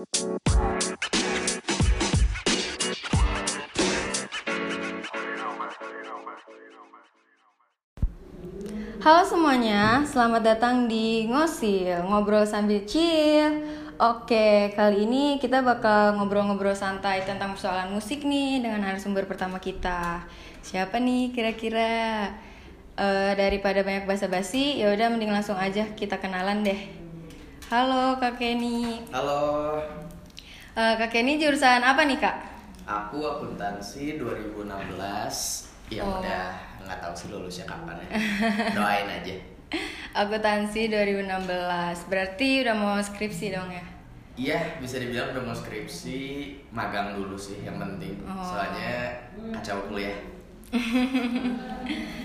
Halo semuanya, selamat datang di Ngosil, ngobrol sambil chill. Oke, kali ini kita bakal ngobrol-ngobrol santai tentang persoalan musik nih dengan narasumber pertama kita. Siapa nih kira-kira? Eh, daripada banyak basa-basi, ya udah mending langsung aja kita kenalan deh. Halo Kak Kenny. Halo, Eh, Kak Kenny jurusan apa nih Kak? aku akuntansi 2016 Ya Oh. udah nggak tahu sih lulusnya kapan ya Doain aja Akuntansi 2016. Berarti udah mau skripsi dong ya? Iya bisa dibilang udah mau skripsi Magang dulu sih yang penting Oh. Soalnya kacau kuliah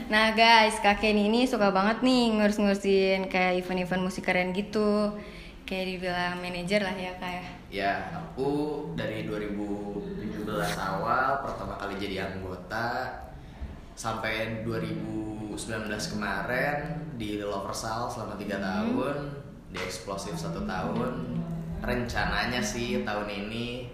Nah guys, Kak Kenny ini suka banget nih ngurus-ngurusin kayak event-event musik keren gitu Kayak dibilang manajer lah ya kak ya? Ya aku dari 2017 awal pertama kali jadi anggota Sampai 2019 kemarin di Loversal selama 3 tahun Di Explosive satu tahun. Rencananya sih tahun ini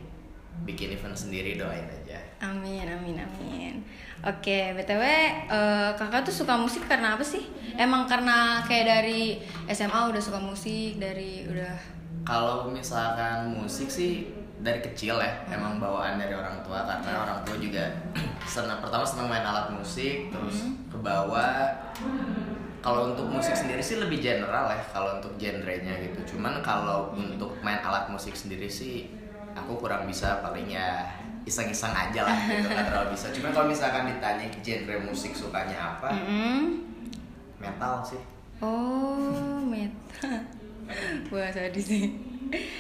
bikin event sendiri doain aja. Amin, amin, amin. Oke, BTW eh, kakak tuh suka musik karena apa sih? Emang karena kayak dari SMA udah suka musik, dari udah Kalau misalkan musik sih dari kecil ya emang bawaan dari orang tua karena orang tua juga senang pertama senang main alat musik terus ke bawah. Kalau untuk musik sendiri sih lebih general ya kalau untuk genrenya gitu. Cuman kalau untuk main alat musik sendiri sih aku kurang bisa paling ya iseng-iseng aja lah gitu nggak terlalu bisa cuman kalau misalkan ditanya genre musik sukanya apa Mm-mm. metal sih Oh, metal. Wah, sadis sih.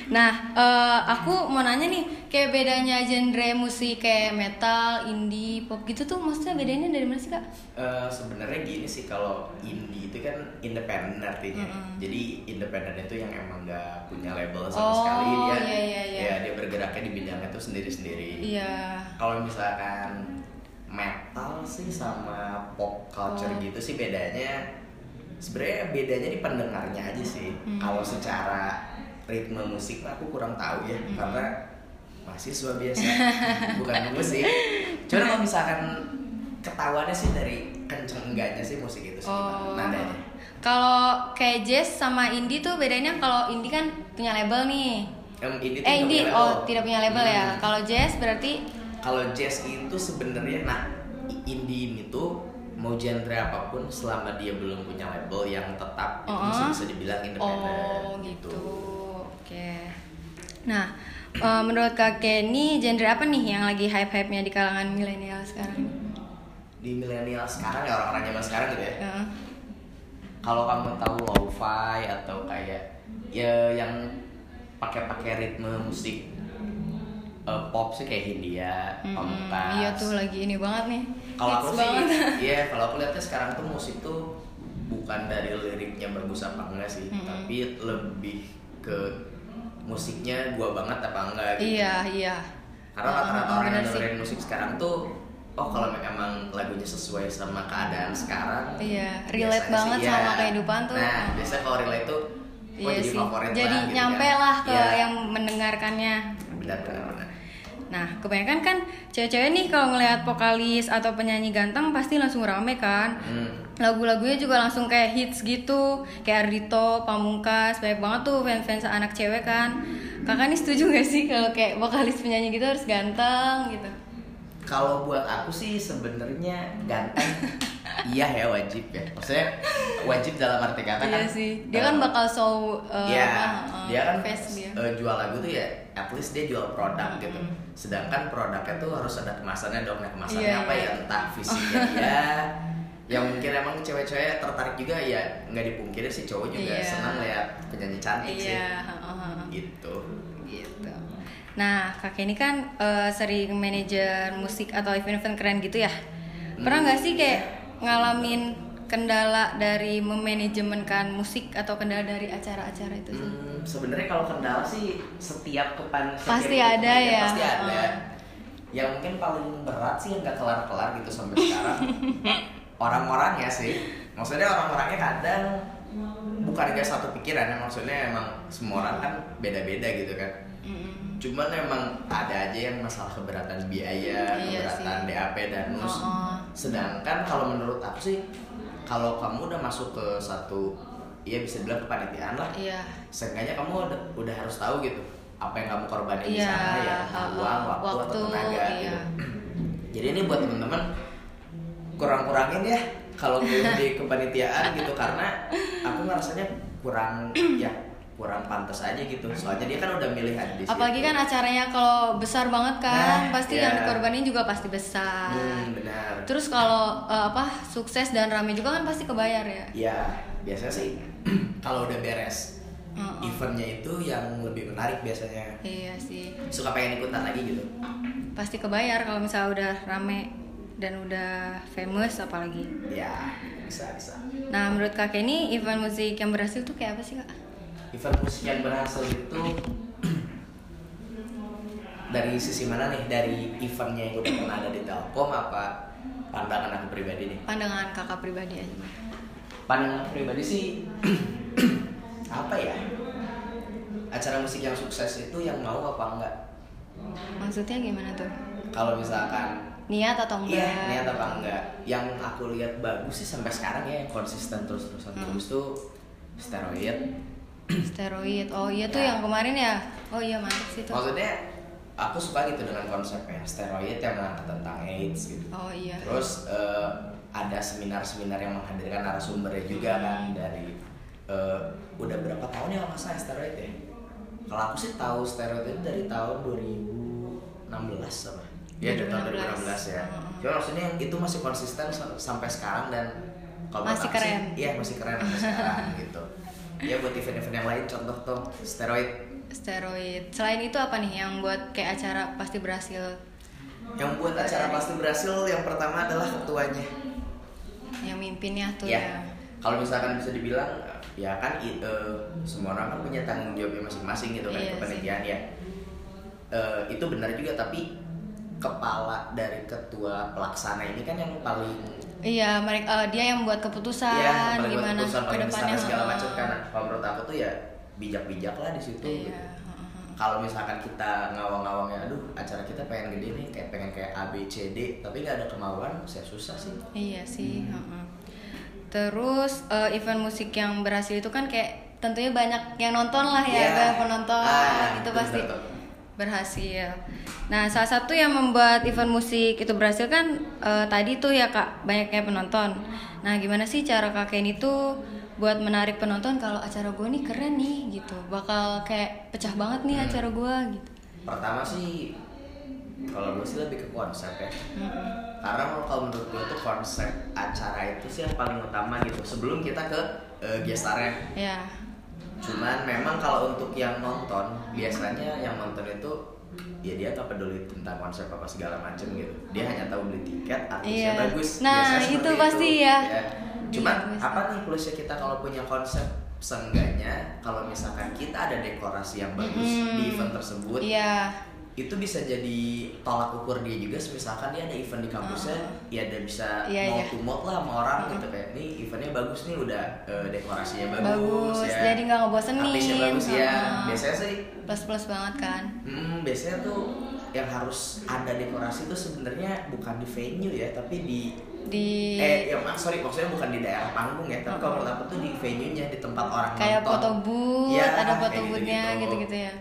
Nah, eh, aku mau nanya nih, kayak bedanya genre musik kayak metal, indie, pop gitu tuh maksudnya bedanya dari mana sih, Kak? Eh, sebenarnya gini sih kalau indie itu kan independen artinya jadi independen itu yang emang nggak punya label sama Oh, sekali dia iya, iya, iya. ya dia bergeraknya di bidangnya itu sendiri sendiri Iya. kalau misalkan metal sih sama pop culture Oh. gitu sih bedanya sebenarnya bedanya di pendengarnya aja sih Hmm. kalau secara ritme musik aku kurang tahu ya Hmm. karena mahasiswa biasa bukan musik cuman kalau misalkan ketahuannya sih dari kenceng enggaknya sih musik itu sih Oh. nadanya Kalau kayak jazz sama indie tuh bedanya kalau indie kan punya label nih. Ini tuh Eh, indie punya oh tidak punya label ya. Hmm. Kalau jazz berarti kalau jazz itu sebenarnya nah indie ini tuh mau genre apa pun selama dia belum punya label yang tetap itu Oh. masih bisa dibilang independen Oh gitu. Oke. Nah, eh, menurut Kak Kenny genre apa nih yang lagi hype-hype-nya di kalangan milenial sekarang? di milenial sekarang ya orang-orang zaman sekarang gitu ya Heeh. kalau kamu tahu lo-fi atau kayak ya yang pakai-pakai ritme musik eh, pop sih kayak Hindia, Mm-mm. Pamungkas. Iya tuh lagi ini banget nih. Kalau aku sih, banget. iya kalau aku lihatnya sekarang tuh musik tuh bukan dari liriknya bagus apa enggak sih, Mm-mm. tapi lebih ke musiknya gua banget apa enggak gitu. Iya, iya. Karena rata-rata orang yang dengerin musik sekarang tuh oh kalau emang lagunya sesuai sama keadaan sekarang Iya, relate banget sih, sama iya. kehidupan tuh. Nah, biasanya kalau relate tuh oh, Iya jadi sih. favorit Jadi lah gitu nyampe kan. lah ke Iya, yang mendengarkannya. benar benar benar. Nah, kebanyakan kan cewek-cewek nih kalau ngelihat vokalis atau penyanyi ganteng pasti langsung rame kan. Hmm. Lagu-lagunya juga langsung kayak hits gitu, kayak Ardito, Pamungkas, banyak banget tuh fans-fans anak cewek kan. Kakak nih setuju gak sih kalau kayak vokalis penyanyi gitu harus ganteng gitu? Kalau buat aku sih sebenarnya ganteng iya ya wajib ya. Maksudnya wajib dalam arti kata Iya kan. sih, dia kan eh, bakal show uh, Iya, apa, uh, dia kan face dia. eh, jual lagu tuh ya at least dia jual produk gitu. Sedangkan produknya tuh harus ada kemasannya dong. Nah, kemasannya Iya, apa iya. ya entah fisiknya dia yang mungkin emang cewek-cewek tertarik juga ya nggak dipungkiri sih cowok juga Iya. senang lihat penyanyi cantik sih. Iya, heeh, heeh. Gitu. gitu. Nah, kakek ini kan eh, sering manajer musik atau event-event keren gitu ya. Pernah nggak sih kayak ngalamin kendala dari memanajemenkan musik atau kendala dari acara-acara itu sih? Hmm, sebenarnya kalau kendala sih setiap kepan setiap Pasti event ada ya. pasti ada Heeh. yang mungkin paling berat sih yang gak kelar-kelar gitu sampai sekarang orang-orangnya sih maksudnya orang-orangnya kadang bukan gak satu pikiran ya maksudnya emang semua orang kan beda-beda gitu kan. Cuman emang ada aja yang masalah keberatan biaya Iya keberatan sih. DAP dan NUS Oh-oh. sedangkan kalau menurut aku sih kalau kamu udah masuk ke satu ya bisa bilang kepanitiaan lah Iya. seenggaknya kamu udah, udah harus tahu gitu apa yang kamu korbanin di Iya, sana ya uang waktu, Waktu, atau tenaga iya. gitu jadi ini buat teman-teman kurang-kurangin ya kalau di kepanitiaan gitu karena aku ngerasanya kurang ya kurang pantas aja gitu soalnya dia kan udah milih ada di Apalagi situ. kan acaranya kalau besar banget kan, Nah, pasti iya. yang dikorbanin juga pasti besar. hmm, benar Terus kalau eh, apa sukses dan rame juga kan pasti kebayar ya. ya biasanya sih kalau udah beres Heeh. eventnya itu yang lebih menarik biasanya Iya sih. suka pengen ikutan lagi gitu Pasti kebayar kalau misalnya udah rame dan udah famous apalagi. ya bisa bisa Nah, menurut Kakek ini event musik yang berhasil tuh kayak apa sih, Kak? Event musik yang berhasil itu dari sisi mana nih dari eventnya yang udah pernah ada di Telkom apa pandangan aku pribadi nih Pandangan Kakak pribadi aja. pandangan pribadi sih apa ya acara musik yang sukses itu yang mau apa enggak Maksudnya gimana tuh? kalau misalkan Niat atau enggak? iya niat apa enggak yang aku lihat bagus sih sampai sekarang ya konsisten terus terusan Hmm. terus tuh steroid Steroid. Oh iya tuh Ya. yang kemarin ya. Oh iya mantap sih tuh. maksudnya aku suka gitu dengan konsepnya steroid yang mengangkat tentang AIDS gitu Oh iya. terus eh, ada seminar-seminar yang menghadirkan narasumbernya juga kan dari eh, udah berapa tahun ya nggak salah steroid ya kalau aku sih tahu steroid itu dari tahun 2016 sama ya dari tahun 2016 ya Hmm. cuma maksudnya yang itu masih konsisten sa- sampai sekarang dan kalau Masih sih, keren. iya masih keren sampai sekarang gitu ya buat event-event yang lain contoh tuh steroid Steroid. Selain itu apa nih yang buat kayak acara pasti berhasil? yang buat acara pasti berhasil yang pertama adalah ketuanya Yang mimpinnya tuh ya ya. kalau misalkan bisa dibilang ya kan i- eh, semua orang kan punya tanggung jawabnya masing-masing gitu kan Iya kepanitiaan ya Eh, itu benar juga tapi kepala dari ketua pelaksana ini kan yang paling Iya, mereka dia yang buat keputusan ya gimana keputusan besar ke depannya. segala macam kan kalau menurut aku tuh ya bijak-bijak lah di situ Iya. gitu. kalau misalkan kita ngawang-ngawangnya aduh acara kita pengen gede nih kayak pengen kayak A B C D tapi nggak ada kemauan saya susah sih Iya sih. Hmm. Terus eh, event musik yang berhasil itu kan kayak tentunya banyak yang nonton lah ya, Iya. banyak penonton Ah, itu betul, pasti betul. berhasil. Nah, salah satu yang membuat event musik itu berhasil kan eh, tadi tuh ya kak banyaknya penonton. Nah, gimana sih cara kak Ken itu buat menarik penonton kalau acara gue nih keren nih gitu, bakal kayak pecah banget nih Hmm. acara gue gitu. pertama sih kalau gue sih lebih ke konsep ya Mm-mm. karena kalau menurut gue tuh konsep acara itu sih yang paling utama gitu sebelum kita ke uh, gestarnya Ya, cuman memang kalau untuk yang nonton biasanya yang nonton itu ya dia nggak peduli tentang konsep apa segala macem gitu dia hanya tahu beli tiket artisnya Iya. bagus Nah, Biasanya itu pasti ya. cuman Iya, bisa. apa nih plusnya kita kalau punya konsep seenggaknya kalau misalkan kita ada dekorasi yang bagus Mm-mm. di event tersebut iya. Itu bisa jadi tolak ukur dia juga misalkan dia ada event di kampusnya ya dia bisa Iya, mau iya. to mouth lah sama orang gitu kayak nih eventnya bagus nih udah eh, dekorasinya bagus, Bagus, ya jadi nggak ngebosenin. artisnya bagus ya Ah. biasanya sih Plus plus banget kan. hmm, biasanya tuh yang harus ada dekorasi tuh sebenarnya bukan di venue ya tapi di Di eh ya mak- sorry maksudnya bukan di daerah panggung ya tapi kalau menurut aku tuh di venue nya di tempat orang kayak nonton. foto booth, Iya, ada foto boothnya gitu-gitu. gitu-gitu ya.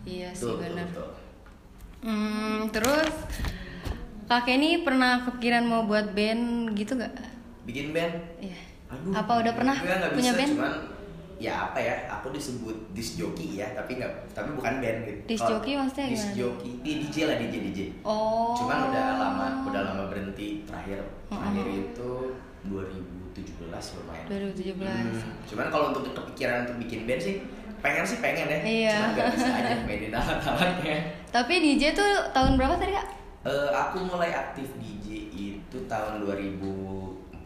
Iya sih benar. Hmm, terus kakek ini pernah kepikiran mau buat band gitu gak? bikin band Iya. Aduh, Apa udah pernah nggak punya bisa, band? Cuman ya apa ya? Aku disebut disc jockey ya, tapi nggak, tapi bukan band gitu. Disc jockey maksudnya Disc gimana? jockey, di DJ lah DJ DJ. Oh. Cuman udah lama, udah lama berhenti. Terakhir, terakhir Mm-mm. itu 2017 lumayan. 2017. Hmm, Cuman kalau untuk kepikiran untuk bikin band sih, pengen sih pengen ya. Iya. Cuman nggak bisa aja mainin alat-alatnya. Tapi DJ tuh tahun berapa tadi kak? Eh, aku mulai aktif DJ itu tahun 2014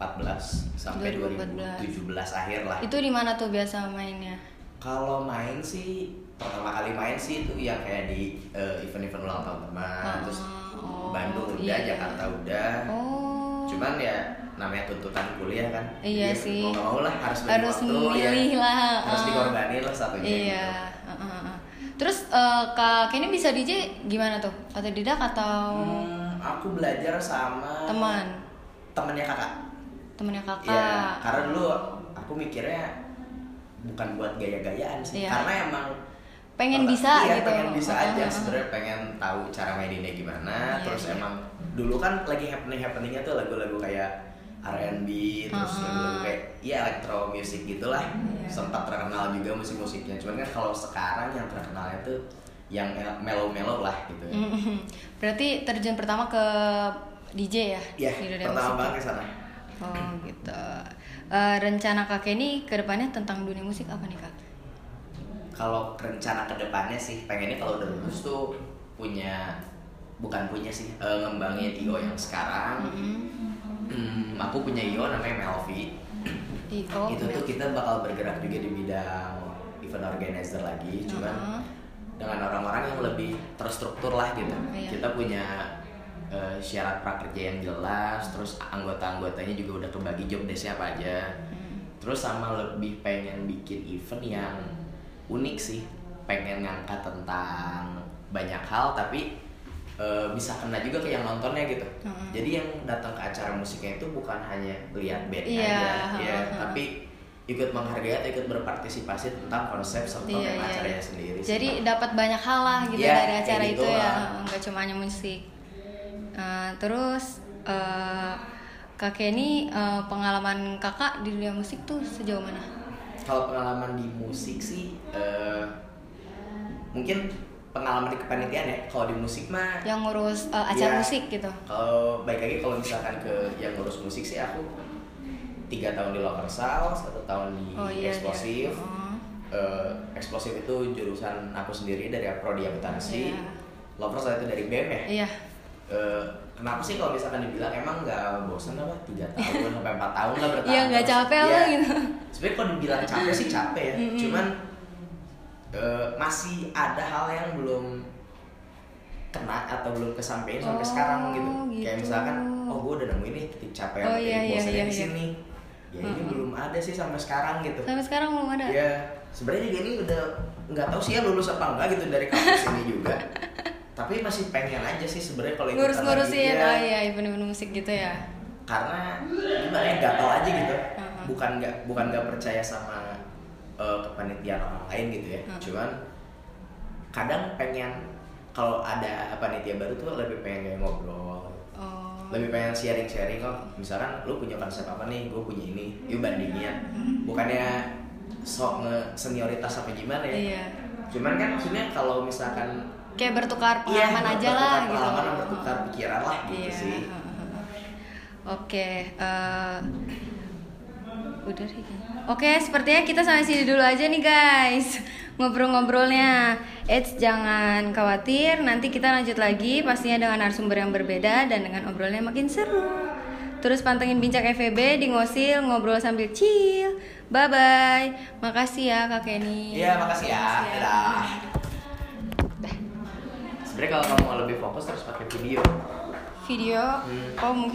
sampai 2014. 2017 akhir lah. Itu di mana tuh biasa mainnya? Kalau main sih pertama kali main sih itu ya kayak di eh, event-event ulang tahun teman, Ah, terus oh, Bandung udah, iya. Jakarta udah. Oh. Cuman ya namanya tuntutan kuliah kan Iya Jadi, sih. mau mau lah harus Harus waktu, memilih ya. lah, harus ah. dikorbanin lah satunya Iya. gitu. uh, uh, uh. Terus eh, kak Kenny bisa DJ gimana tuh? Otodidak atau Hmm, aku belajar sama teman? temannya kakak Temennya kakak? Iya, karena dulu aku mikirnya bukan buat gaya-gayaan sih, Iya. karena emang Pengen bisa iya, gitu. pengen bisa Uh, uh, aja uh. sebenarnya pengen tahu cara maininnya gimana. Iya, terus iya. emang dulu kan lagi happening happeningnya tuh lagu-lagu kayak R&B, terus Uh, uh. lagu-lagu kayak ya electro music gitulah. Iya. Sempat terkenal juga musik-musiknya. Cuman kan kalau sekarang yang terkenalnya tuh yang mellow-mellow lah gitu. ya. Berarti terjun pertama ke DJ ya? Iya, di dunia pertama musik? banget ke sana. Oh gitu. Eh, rencana kak Kenny ke depannya tentang dunia musik apa nih kak? kalau rencana ke depannya sih pengennya kalau udah lulus tuh punya bukan punya sih eh, ngembangin io yang sekarang Mm-mm. Hmm, aku punya io namanya Melvi itu tuh kita bakal bergerak juga di bidang event organizer lagi cuman Uh-huh. dengan orang-orang yang lebih terstruktur lah gitu Iya. kita punya eh, syarat prakerja yang jelas terus anggota-anggotanya juga udah kebagi job desk-nya apa aja Hmm. terus sama lebih pengen bikin event yang unik sih pengen ngangkat tentang banyak hal tapi eh, bisa kena juga ke yang nontonnya gitu Mm-mm. jadi yang datang ke acara musiknya itu bukan hanya lihat bandnya Iya, aja ya ha-ha. tapi ikut menghargai atau ikut berpartisipasi tentang konsep serta Iya, tema iya, acaranya iya. sendiri. Jadi dapat banyak hal lah gitu Iya, dari acara gitu itu ya, nggak cuma hanya musik. Eh, terus eh, kak Kenny eh, pengalaman kakak di dunia musik tuh sejauh mana? kalau pengalaman di musik sih eh, mungkin pengalaman di kepanitiaan ya kalau di musik mah Yang ngurus eh, acara Iya. musik gitu? Kalau baik lagi kalau misalkan ke yang ngurus musik sih aku tiga tahun di local sound, satu tahun di Oh iya. eksplosif. iya. Oh. Eh, eksplosif itu jurusan aku sendiri dari prodi akuntansi. Iya. Lovers itu dari BEM ya. Iya. Eh, kenapa sih kalau misalkan dibilang emang nggak bosan apa tiga tahun sampai empat tahun lah bertahun Iya nggak capek Iya. lah gitu. Sebenarnya kalau dibilang capek sih capek ya. Mm-mm. Cuman eh, masih ada hal yang belum kena atau belum kesampaian sampai Oh, sekarang gitu. Kayak gitu. misalkan, oh gue udah nemu ini titik capek Oh, iya, iya, iya, di iya. sini. Ya ini Mm-mm. belum ada sih sampai sekarang gitu. Sampai sekarang belum ada. Ya sebenarnya juga ini udah nggak tahu sih ya lulus apa enggak gitu dari kampus ini juga. Tapi masih pengen aja sih sebenarnya kalau Ngurus-ngurusin, ya. oh iya event-event musik gitu ya. karena gimana ya gatal aja gitu Uh-huh. bukan nggak bukan nggak percaya sama uh, kepanitiaan orang lain gitu ya Uh-huh. cuman kadang pengen kalau ada panitia baru tuh lebih pengen kayak ngobrol Oh. lebih pengen sharing sharing kok misalkan lu punya konsep apa nih gue punya ini yuk bandingin bukannya sok nge senioritas apa gimana ya Iya. cuman kan maksudnya kalau misalkan Kayak bertukar iya, pengalaman aja lah bertukar gitu. pengalaman, bertukar pikiran lah gitu Iya. sih Oke, eh, udah deh. Oke, sepertinya kita sampai sini dulu aja nih guys ngobrol-ngobrolnya. Eits, jangan khawatir, nanti kita lanjut lagi pastinya dengan narasumber yang berbeda dan dengan obrolannya makin seru. Terus pantengin bincang FEB di ngosil ngobrol sambil chill. Bye bye. Makasih ya Kak Kenny. Iya, makasih ya. Makasih Dadah. Sebenarnya kalau kamu mau lebih fokus terus pakai video. Video, Hmm. oh mungkin